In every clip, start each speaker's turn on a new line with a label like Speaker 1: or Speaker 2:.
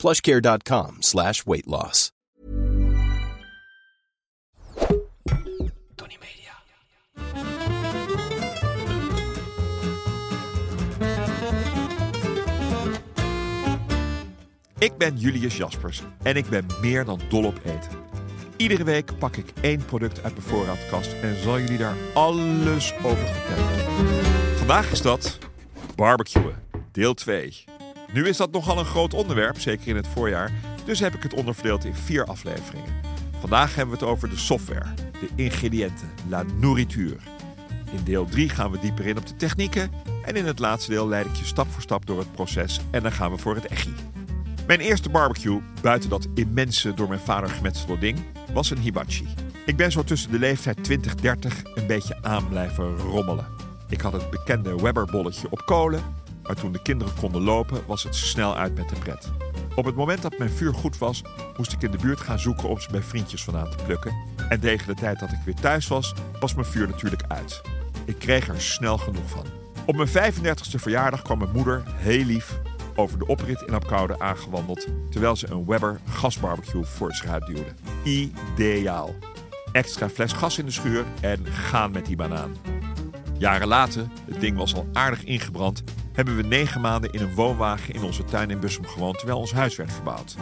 Speaker 1: plushcare.com slash weight loss.
Speaker 2: Tony Media.
Speaker 3: Ik ben Julius Jaspers en ik ben meer dan dol op eten. Iedere week pak ik één product uit mijn voorraadkast en zal jullie daar alles over vertellen. Vandaag is dat barbecuen, deel 2. Nu is dat nogal een groot onderwerp, zeker in het voorjaar, dus heb ik het onderverdeeld in vier afleveringen. Vandaag hebben we het over de software, de ingrediënten, la nourriture. In deel 3 gaan we dieper in op de technieken en in het laatste deel leid ik je stap voor stap door het proces en dan gaan we voor het echi. Mijn eerste barbecue, buiten dat immense door mijn vader gemetselde ding, was een hibachi. Ik ben zo tussen de leeftijd 20-30 een beetje aan blijven rommelen. Ik had het bekende Weber-bolletje op kolen, maar toen de kinderen konden lopen was het snel uit met de pret. Op het moment dat mijn vuur goed was, moest ik in de buurt gaan zoeken om ze bij vriendjes vandaan te plukken. En tegen de tijd dat ik weer thuis was, was mijn vuur natuurlijk uit. Ik kreeg er snel genoeg van. Op mijn 35e verjaardag kwam mijn moeder, heel lief, over de oprit in Apkoude aangewandeld... terwijl ze een Weber gasbarbecue voor zich uitduwde. Ideaal. Extra fles gas in de schuur en gaan met die banaan. Jaren later, het ding was al aardig ingebrand... hebben we negen maanden in een woonwagen in onze tuin in Bussum gewoond... terwijl ons huis werd verbouwd.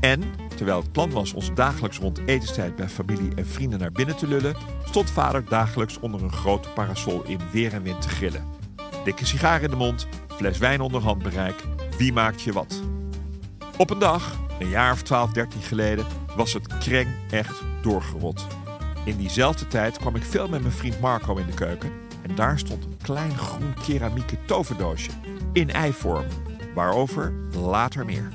Speaker 3: En, terwijl het plan was ons dagelijks rond etenstijd... bij familie en vrienden naar binnen te lullen... stond vader dagelijks onder een grote parasol in weer en wind te grillen. Dikke sigaar in de mond, fles wijn onder handbereik. Wie maakt je wat? Op een dag, een jaar of 12, 13 geleden, was het kreng echt doorgerot. In diezelfde tijd kwam ik veel met mijn vriend Marco in de keuken. En daar stond een klein groen keramieke toverdoosje in eivorm. Waarover later meer.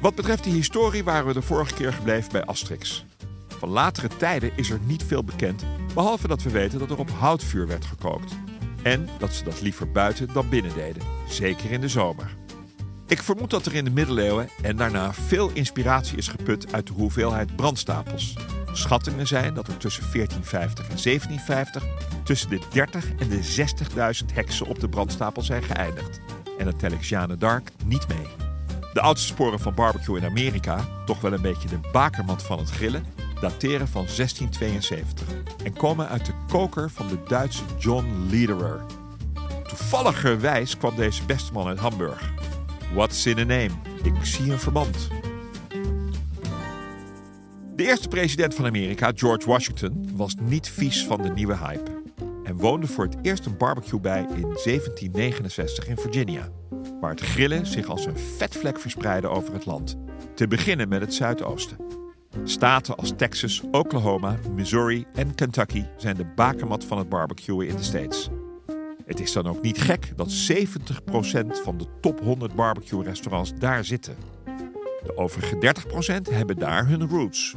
Speaker 3: Wat betreft de historie waren we de vorige keer gebleven bij Asterix. Van latere tijden is er niet veel bekend, behalve dat we weten dat er op houtvuur werd gekookt. En dat ze dat liever buiten dan binnen deden, zeker in de zomer. Ik vermoed dat er in de middeleeuwen en daarna veel inspiratie is geput uit de hoeveelheid brandstapels. Schattingen zijn dat er tussen 1450 en 1750 tussen de 30 en de 60.000 heksen op de brandstapel zijn geëindigd. En dat tel ik Jeanne d'Arc niet mee. De oudste sporen van barbecue in Amerika, toch wel een beetje de bakermat van het grillen, dateren van 1672 en komen uit de koker van de Duitse John Lederer. Toevalligerwijs kwam deze beste man uit Hamburg. What's in a name? Ik zie een verband. De eerste president van Amerika, George Washington, was niet vies van de nieuwe hype. En woonde voor het eerst een barbecue bij in 1769 in Virginia. Waar het grillen zich als een vetvlek verspreidde over het land. Te beginnen met het Zuidoosten. Staten als Texas, Oklahoma, Missouri en Kentucky zijn de bakermat van het barbecuen in de States. Het is dan ook niet gek dat 70% van de top 100 barbecue restaurants daar zitten. De overige 30% hebben daar hun roots.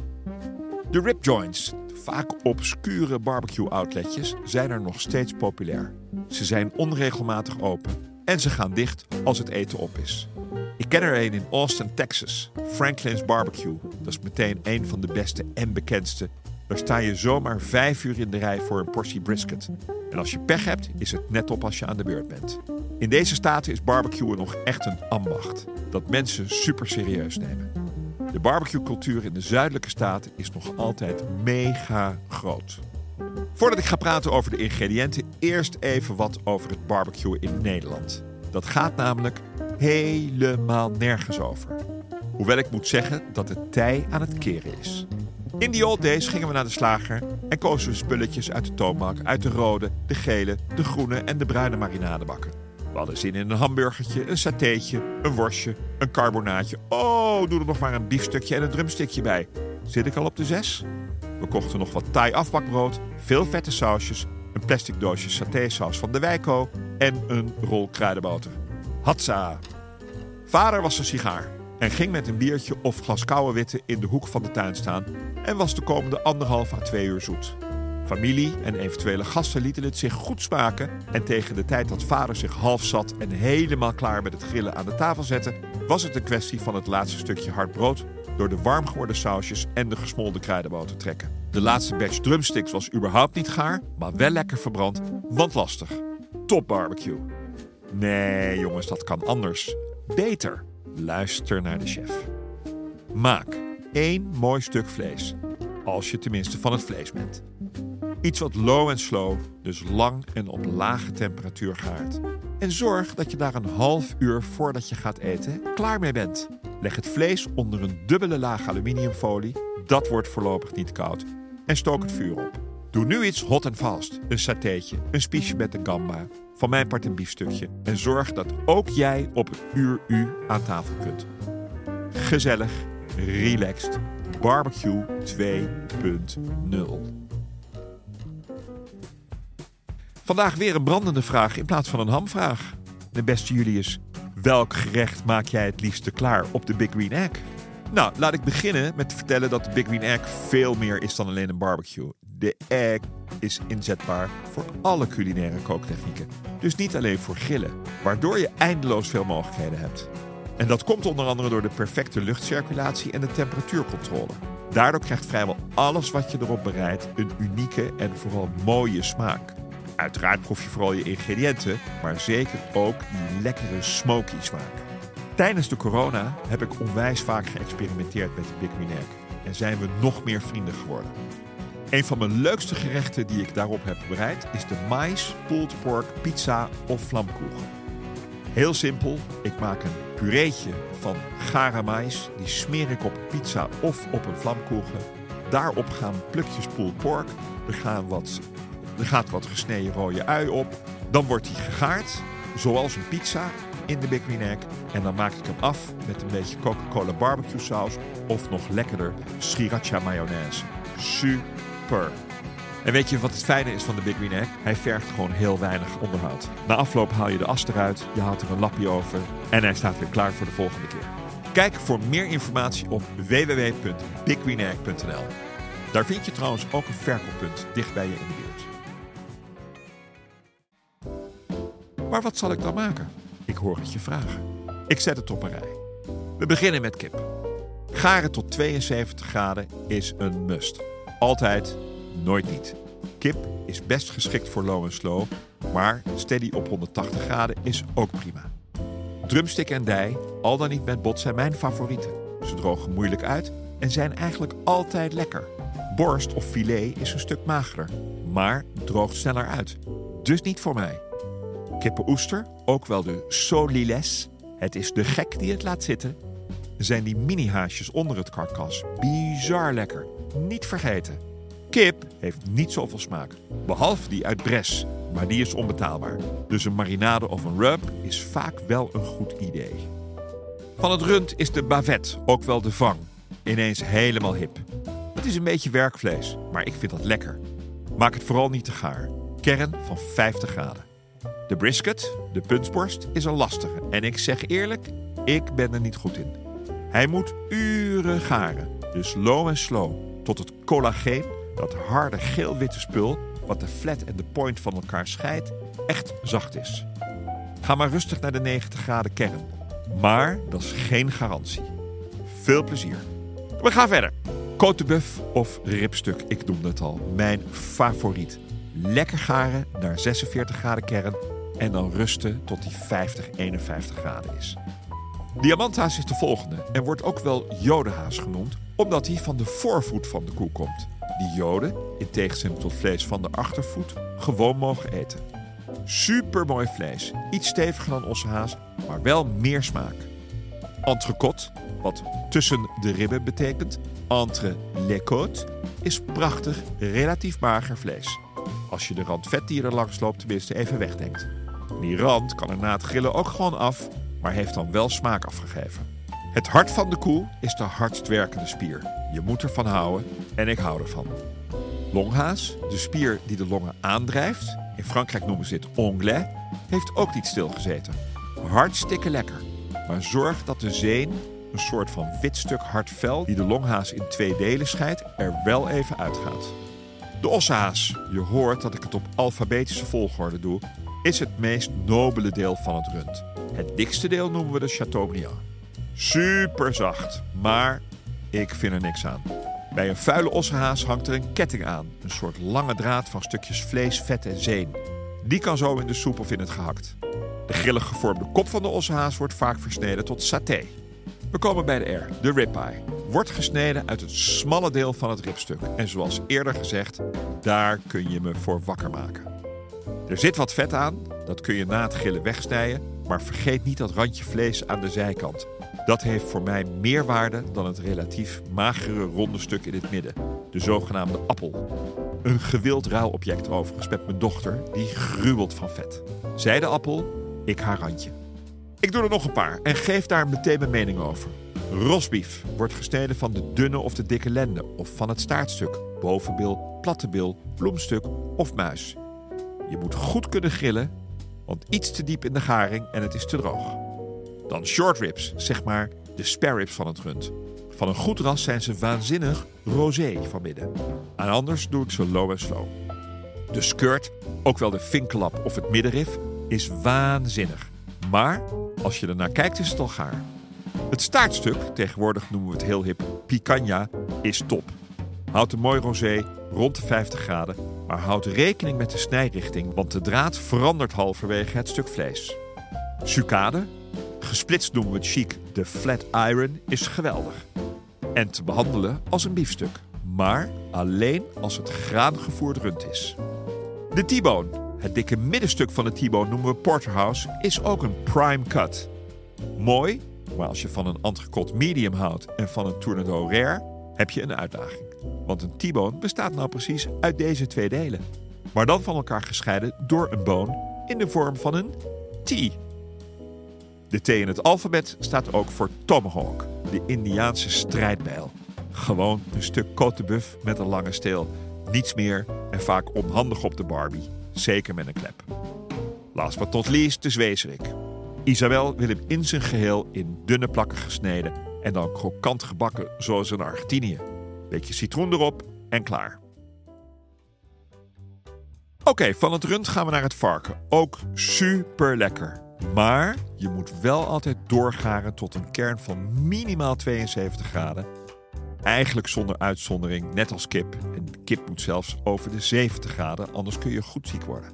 Speaker 3: De rib joints, vaak obscure barbecue outletjes, zijn er nog steeds populair. Ze zijn onregelmatig open en ze gaan dicht als het eten op is. Ik ken er een in Austin, Texas, Franklin's Barbecue. Dat is meteen een van de beste en bekendste. Daar sta je zomaar vijf uur in de rij voor een portie brisket. En als je pech hebt, is het net op als je aan de beurt bent. In deze staten is barbecuen nog echt een ambacht. Dat mensen super serieus nemen. De barbecuecultuur in de zuidelijke staten is nog altijd mega groot. Voordat ik ga praten over de ingrediënten, eerst even wat over het barbecue in Nederland. Dat gaat namelijk helemaal nergens over. Hoewel ik moet zeggen dat het tij aan het keren is. In die old days gingen we naar de slager en kozen we spulletjes uit de toonbank, uit de rode, de gele, de groene en de bruine marinadebakken. We hadden zin in een hamburgertje, een satéetje, een worstje, een carbonaatje. Oh, doe er nog maar een biefstukje en een drumstickje bij. Zit ik al op de zes? We kochten nog wat Thai afbakbrood, veel vette sausjes, een plastic doosje satésaus van de Wijko en een rol kruidenboter. Hatsa! Vader was een sigaar. en ging met een biertje of glas koude witte in de hoek van de tuin staan en was de komende anderhalf à twee uur zoet. Familie en eventuele gasten lieten het zich goed smaken en tegen de tijd dat vader zich half zat en helemaal klaar met het grillen aan de tafel zette, was het een kwestie van het laatste stukje hard brood door de warm geworden sausjes en de gesmolten kruidenboter trekken. De laatste batch drumsticks was überhaupt niet gaar, maar wel lekker verbrand, want lastig. Top barbecue. Nee, jongens, dat kan anders. Beter. Luister naar de chef. Maak één mooi stuk vlees. Als je tenminste van het vlees bent. Iets wat low en slow, dus lang en op lage temperatuur gaart. En zorg dat je daar een half uur voordat je gaat eten klaar mee bent. Leg het vlees onder een dubbele laag aluminiumfolie. Dat wordt voorlopig niet koud. En stook het vuur op. Doe nu iets hot en fast. Een satéetje, een spiesje met een gamba. Van mijn part een biefstukje. En zorg dat ook jij op uur u aan tafel kunt. Gezellig, relaxed. Barbecue 2.0 Vandaag weer een brandende vraag in plaats van een hamvraag. De beste Julius, welk gerecht maak jij het liefste klaar op de Big Green Egg? Nou, laat ik beginnen met te vertellen dat de Big Green Egg veel meer is dan alleen een barbecue. De egg is inzetbaar voor alle culinaire kooktechnieken. Dus niet alleen voor grillen, waardoor je eindeloos veel mogelijkheden hebt. En dat komt onder andere door de perfecte luchtcirculatie en de temperatuurcontrole. Daardoor krijgt vrijwel alles wat je erop bereidt een unieke en vooral mooie smaak. Uiteraard proef je vooral je ingrediënten, maar zeker ook die lekkere smoky smaak. Tijdens de corona heb ik onwijs vaak geëxperimenteerd met de Big en zijn we nog meer vrienden geworden. Een van mijn leukste gerechten die ik daarop heb bereid is de mais, pulled pork, pizza of vlamkoegen. Heel simpel, ik maak een pureetje van gare mais, die smeer ik op pizza of op een vlamkoegen. Daarop gaan plukjes pulled pork, er gaan wat er gaat wat gesneden rode ui op. Dan wordt hij gegaard, zoals een pizza in de Big Green. En dan maak ik hem af met een beetje Coca-Cola barbecue saus of nog lekkerder sriracha mayonaise. Super. En weet je wat het fijne is van de Big Green? Hij vergt gewoon heel weinig onderhoud. Na afloop haal je de as eruit, je haalt er een lapje over en hij staat weer klaar voor de volgende keer. Kijk voor meer informatie op www.biggreenegg.nl. Daar vind je trouwens ook een verkooppunt dicht bij je in de buurt. Maar wat zal ik dan maken? Ik hoor het je vragen. Ik zet het op een rij. We beginnen met kip. Garen tot 72 graden is een must. Altijd, nooit niet. Kip is best geschikt voor low en slow, maar steady op 180 graden is ook prima. Drumstick en dij, al dan niet met bot, zijn mijn favorieten. Ze drogen moeilijk uit en zijn eigenlijk altijd lekker. Borst of filet is een stuk magerder, maar droogt sneller uit. Dus niet voor mij. Kippenoester, ook wel de soliles, het is de gek die het laat zitten, zijn die mini-haasjes onder het karkas. Bizar lekker. Niet vergeten. Kip heeft niet zoveel smaak, behalve die uit Bres, maar die is onbetaalbaar. Dus een marinade of een rub is vaak wel een goed idee. Van het rund is de bavette, ook wel de vang, ineens helemaal hip. Het is een beetje werkvlees, maar ik vind dat lekker. Maak het vooral niet te gaar. Kern van 50 graden. De brisket, de puntsborst, is een lastige. En ik zeg eerlijk, ik ben er niet goed in. Hij moet uren garen, dus low en slow, tot het collageen, dat harde geel-witte spul, wat de flat en de point van elkaar scheidt, echt zacht is. Ga maar rustig naar de 90 graden kern. Maar dat is geen garantie. Veel plezier. We gaan verder. Côte de Buff of ribstuk, ik noemde het al, mijn favoriet. Lekker garen naar 46 graden kern en dan rusten tot die 50, 51 graden is. Diamanthaas is de volgende en wordt ook wel jodenhaas genoemd, omdat hij van de voorvoet van de koe komt. Die joden, in tegenstelling tot vlees van de achtervoet, gewoon mogen eten. Supermooi vlees, iets steviger dan ossehaas, maar wel meer smaak. Entrecote, wat tussen de ribben betekent, entre les côtes, is prachtig, relatief mager vlees. Als je de rand vet die er langs loopt tenminste even wegdenkt. Die rand kan er na het grillen ook gewoon af, maar heeft dan wel smaak afgegeven. Het hart van de koe is de hardst werkende spier. Je moet ervan houden en ik hou ervan. Longhaas, de spier die de longen aandrijft, in Frankrijk noemen ze dit onglet, heeft ook niet stilgezeten. Hartstikke lekker, maar zorg dat de zeen een soort van wit stuk hard vel die de longhaas in twee delen scheidt, er wel even uitgaat. De ossehaas, je hoort dat ik het op alfabetische volgorde doe, is het meest nobele deel van het rund. Het dikste deel noemen we de Chateaubriand. Super zacht, maar ik vind er niks aan. Bij een vuile ossehaas hangt er een ketting aan, een soort lange draad van stukjes vlees, vet en zeen. Die kan zo in de soep of in het gehakt. De grillig gevormde kop van de ossehaas wordt vaak versneden tot saté. We komen bij de R, de ribeye. Wordt gesneden uit het smalle deel van het ribstuk. En zoals eerder gezegd, daar kun je me voor wakker maken. Er zit wat vet aan, dat kun je na het grillen wegsnijden. Maar vergeet niet dat randje vlees aan de zijkant. Dat heeft voor mij meer waarde dan het relatief magere ronde stuk in het midden. De zogenaamde appel. Een gewild ruilobject overigens met mijn dochter, die gruwelt van vet. Zij de appel, ik haar randje. Ik doe er nog een paar en geef daar meteen mijn mening over. Rosbief wordt gesneden van de dunne of de dikke lende of van het staartstuk, bovenbil, platte bil, bloemstuk of muis. Je moet goed kunnen grillen, want iets te diep in de garing en het is te droog. Dan short ribs, zeg maar de spare ribs van het rund. Van een goed ras zijn ze waanzinnig rosé van midden. Aan anders doe ik ze low en slow. De skirt, ook wel de vinkelap of het middenrif, is waanzinnig. Maar als je ernaar kijkt is het al gaar. Het staartstuk, tegenwoordig noemen we het heel hip picanha, is top. Houd een mooi rosé rond de 50 graden, maar houd rekening met de snijrichting, want de draad verandert halverwege het stuk vlees. Sucade, gesplitst noemen we het chic de flat iron, is geweldig. En te behandelen als een biefstuk, maar alleen als het graangevoerd rund is. De T-bone, het dikke middenstuk van de T-bone noemen we porterhouse, is ook een prime cut. Mooi, maar als je van een entrecote medium houdt en van een tournedo rare, heb je een uitdaging. Want een T-bone bestaat nou precies uit deze twee delen. Maar dan van elkaar gescheiden door een bone in de vorm van een T. De T in het alfabet staat ook voor tomahawk, de Indiaanse strijdbijl. Gewoon een stuk côte de buff met een lange steel. Niets meer en vaak onhandig op de Barbie. Zeker met een klep. Last but not least de zwezerik. Isabel wil hem in zijn geheel in dunne plakken gesneden en dan krokant gebakken zoals in Argentinië. Beetje citroen erop en klaar. Oké, van het rund gaan we naar het varken. Ook super lekker. Maar je moet wel altijd doorgaren tot een kern van minimaal 72 graden. Eigenlijk zonder uitzondering, net als kip. En kip moet zelfs over de 70 graden, anders kun je goed ziek worden.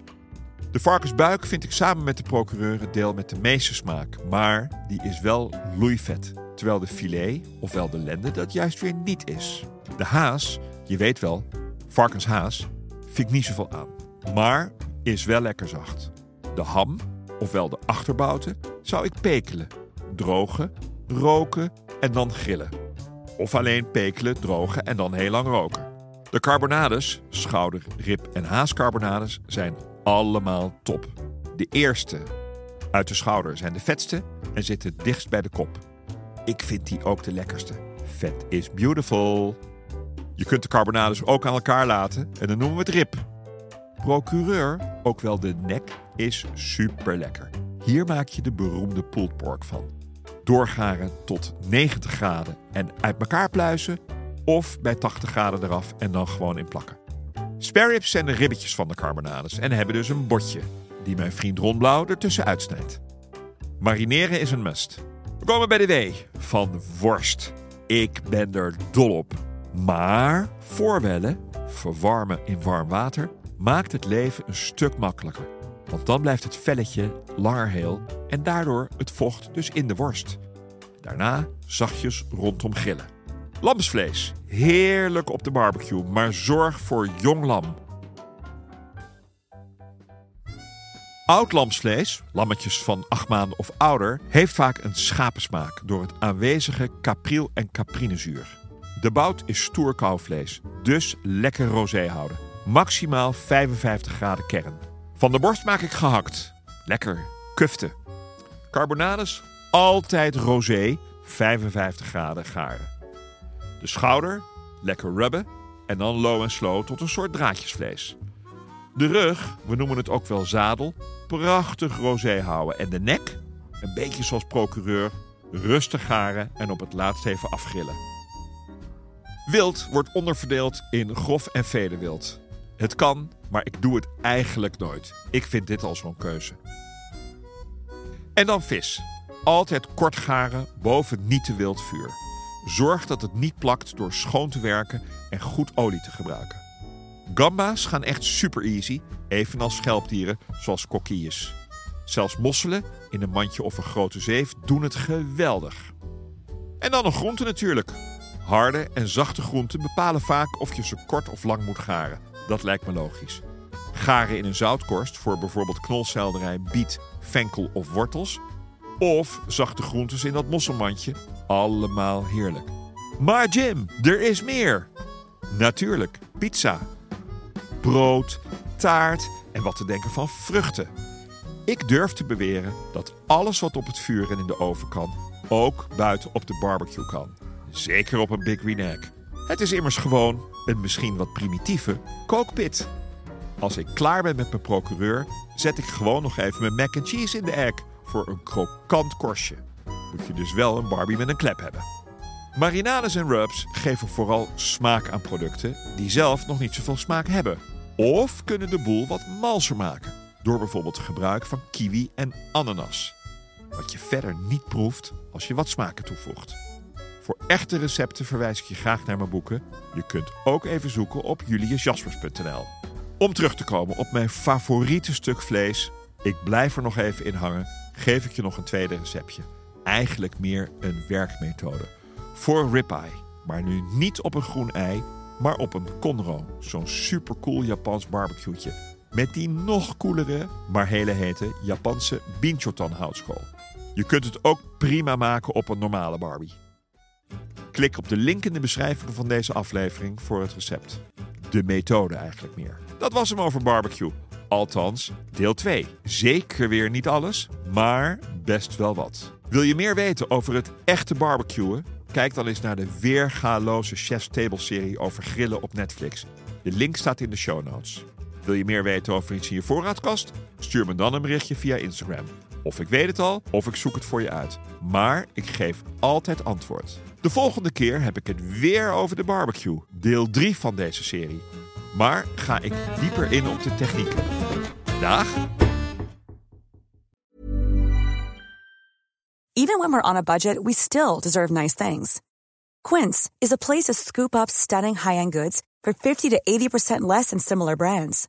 Speaker 3: De varkensbuik vind ik samen met de procureur het deel met de meeste smaak, maar die is wel loeivet. Terwijl de filet, ofwel de lende, dat juist weer niet is. De haas, je weet wel, varkenshaas, vind ik niet zoveel aan. Maar is wel lekker zacht. De ham, ofwel de achterbouten, zou ik pekelen, drogen, roken en dan grillen. Of alleen pekelen, drogen en dan heel lang roken. De carbonades, schouder, rib en haascarbonades, zijn allemaal top. De eerste uit de schouder zijn de vetste en zitten dichtst bij de kop. Ik vind die ook de lekkerste. Vet is beautiful. Je kunt de carbonades ook aan elkaar laten en dan noemen we het rib. Procureur, ook wel de nek, is super lekker. Hier maak je de beroemde pulled pork van. Doorgaren tot 90 graden en uit elkaar pluizen of bij 80 graden eraf en dan gewoon in plakken. Spare ribs zijn de ribbetjes van de carbonades en hebben dus een botje die mijn vriend Ron Blauw ertussen uitsnijdt. Marineren is een must. We komen bij de W van worst. Ik ben er dol op. Maar voorwellen, verwarmen in warm water, maakt het leven een stuk makkelijker. Want dan blijft het velletje langer heel en daardoor het vocht dus in de worst. Daarna zachtjes rondom grillen. Lamsvlees. Heerlijk op de barbecue, maar zorg voor jong lam. Oud lamsvlees, lammetjes van 8 maanden of ouder, heeft vaak een schapensmaak door het aanwezige capril- en caprinezuur. De bout is stoer kouvlees, dus lekker rosé houden. Maximaal 55 graden kern. Van de borst maak ik gehakt. Lekker, kufte. Carbonades, altijd rosé, 55 graden garen. De schouder, lekker rubben en dan low en slow tot een soort draadjesvlees. De rug, we noemen het ook wel zadel, prachtig rosé houden. En de nek, een beetje zoals procureur, rustig garen en op het laatst even afgrillen. Wild wordt onderverdeeld in grof en vedewild. Het kan, maar ik doe het eigenlijk nooit. Ik vind dit al zo'n keuze. En dan vis. Altijd kort garen boven niet te wild vuur. Zorg dat het niet plakt door schoon te werken en goed olie te gebruiken. Gamba's gaan echt super easy, evenals schelpdieren zoals kokkies. Zelfs mosselen in een mandje of een grote zeef doen het geweldig. En dan nog groenten natuurlijk. Harde en zachte groenten bepalen vaak of je ze kort of lang moet garen. Dat lijkt me logisch. Garen in een zoutkorst voor bijvoorbeeld knolselderij, biet, venkel of wortels. Of zachte groentes in dat mosselmandje. Allemaal heerlijk. Maar Jim, er is meer. Natuurlijk, pizza. Brood, taart en wat te denken van vruchten. Ik durf te beweren dat alles wat op het vuur en in de oven kan, ook buiten op de barbecue kan. Zeker op een Big Green Egg. Het is immers gewoon een misschien wat primitieve kookpit. Als ik klaar ben met mijn procureur, zet ik gewoon nog even mijn mac and cheese in de egg voor een krokant korstje. Moet je dus wel een Barbie met een klep hebben. Marinades en rubs geven vooral smaak aan producten die zelf nog niet zoveel smaak hebben. Of kunnen de boel wat malser maken door bijvoorbeeld gebruik van kiwi en ananas. Wat je verder niet proeft als je wat smaken toevoegt. Voor echte recepten verwijs ik je graag naar mijn boeken. Je kunt ook even zoeken op juliusjaspers.nl. Om terug te komen op mijn favoriete stuk vlees, ik blijf er nog even in hangen, geef ik je nog een tweede receptje. Eigenlijk meer een werkmethode. Voor ribeye, maar nu niet op een groen ei, maar op een konro. Zo'n supercool Japans barbecueetje. Met die nog coolere, maar hele hete Japanse binchotan houtskool. Je kunt het ook prima maken op een normale Barbie. Klik op de link in de beschrijving van deze aflevering voor het recept. De methode eigenlijk meer. Dat was hem over barbecue. Althans, deel 2. Zeker weer niet alles, maar best wel wat. Wil je meer weten over het echte barbecuen? Kijk dan eens naar de weergaloze Chef's Table serie over grillen op Netflix. De link staat in de show notes. Wil je meer weten over iets in je voorraadkast? Stuur me dan een berichtje via Instagram. Of ik weet het al, of ik zoek het voor je uit. Maar ik geef altijd antwoord. De volgende keer heb ik het weer over de barbecue, deel 3 van deze serie. Maar ga ik dieper in op de technieken. Dag!
Speaker 4: Even when we're on a budget, we still deserve nice things. Quince is a place to scoop up stunning high-end goods for 50 to 80% less than similar brands.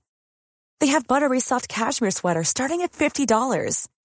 Speaker 4: They have buttery soft cashmere sweaters starting at $50,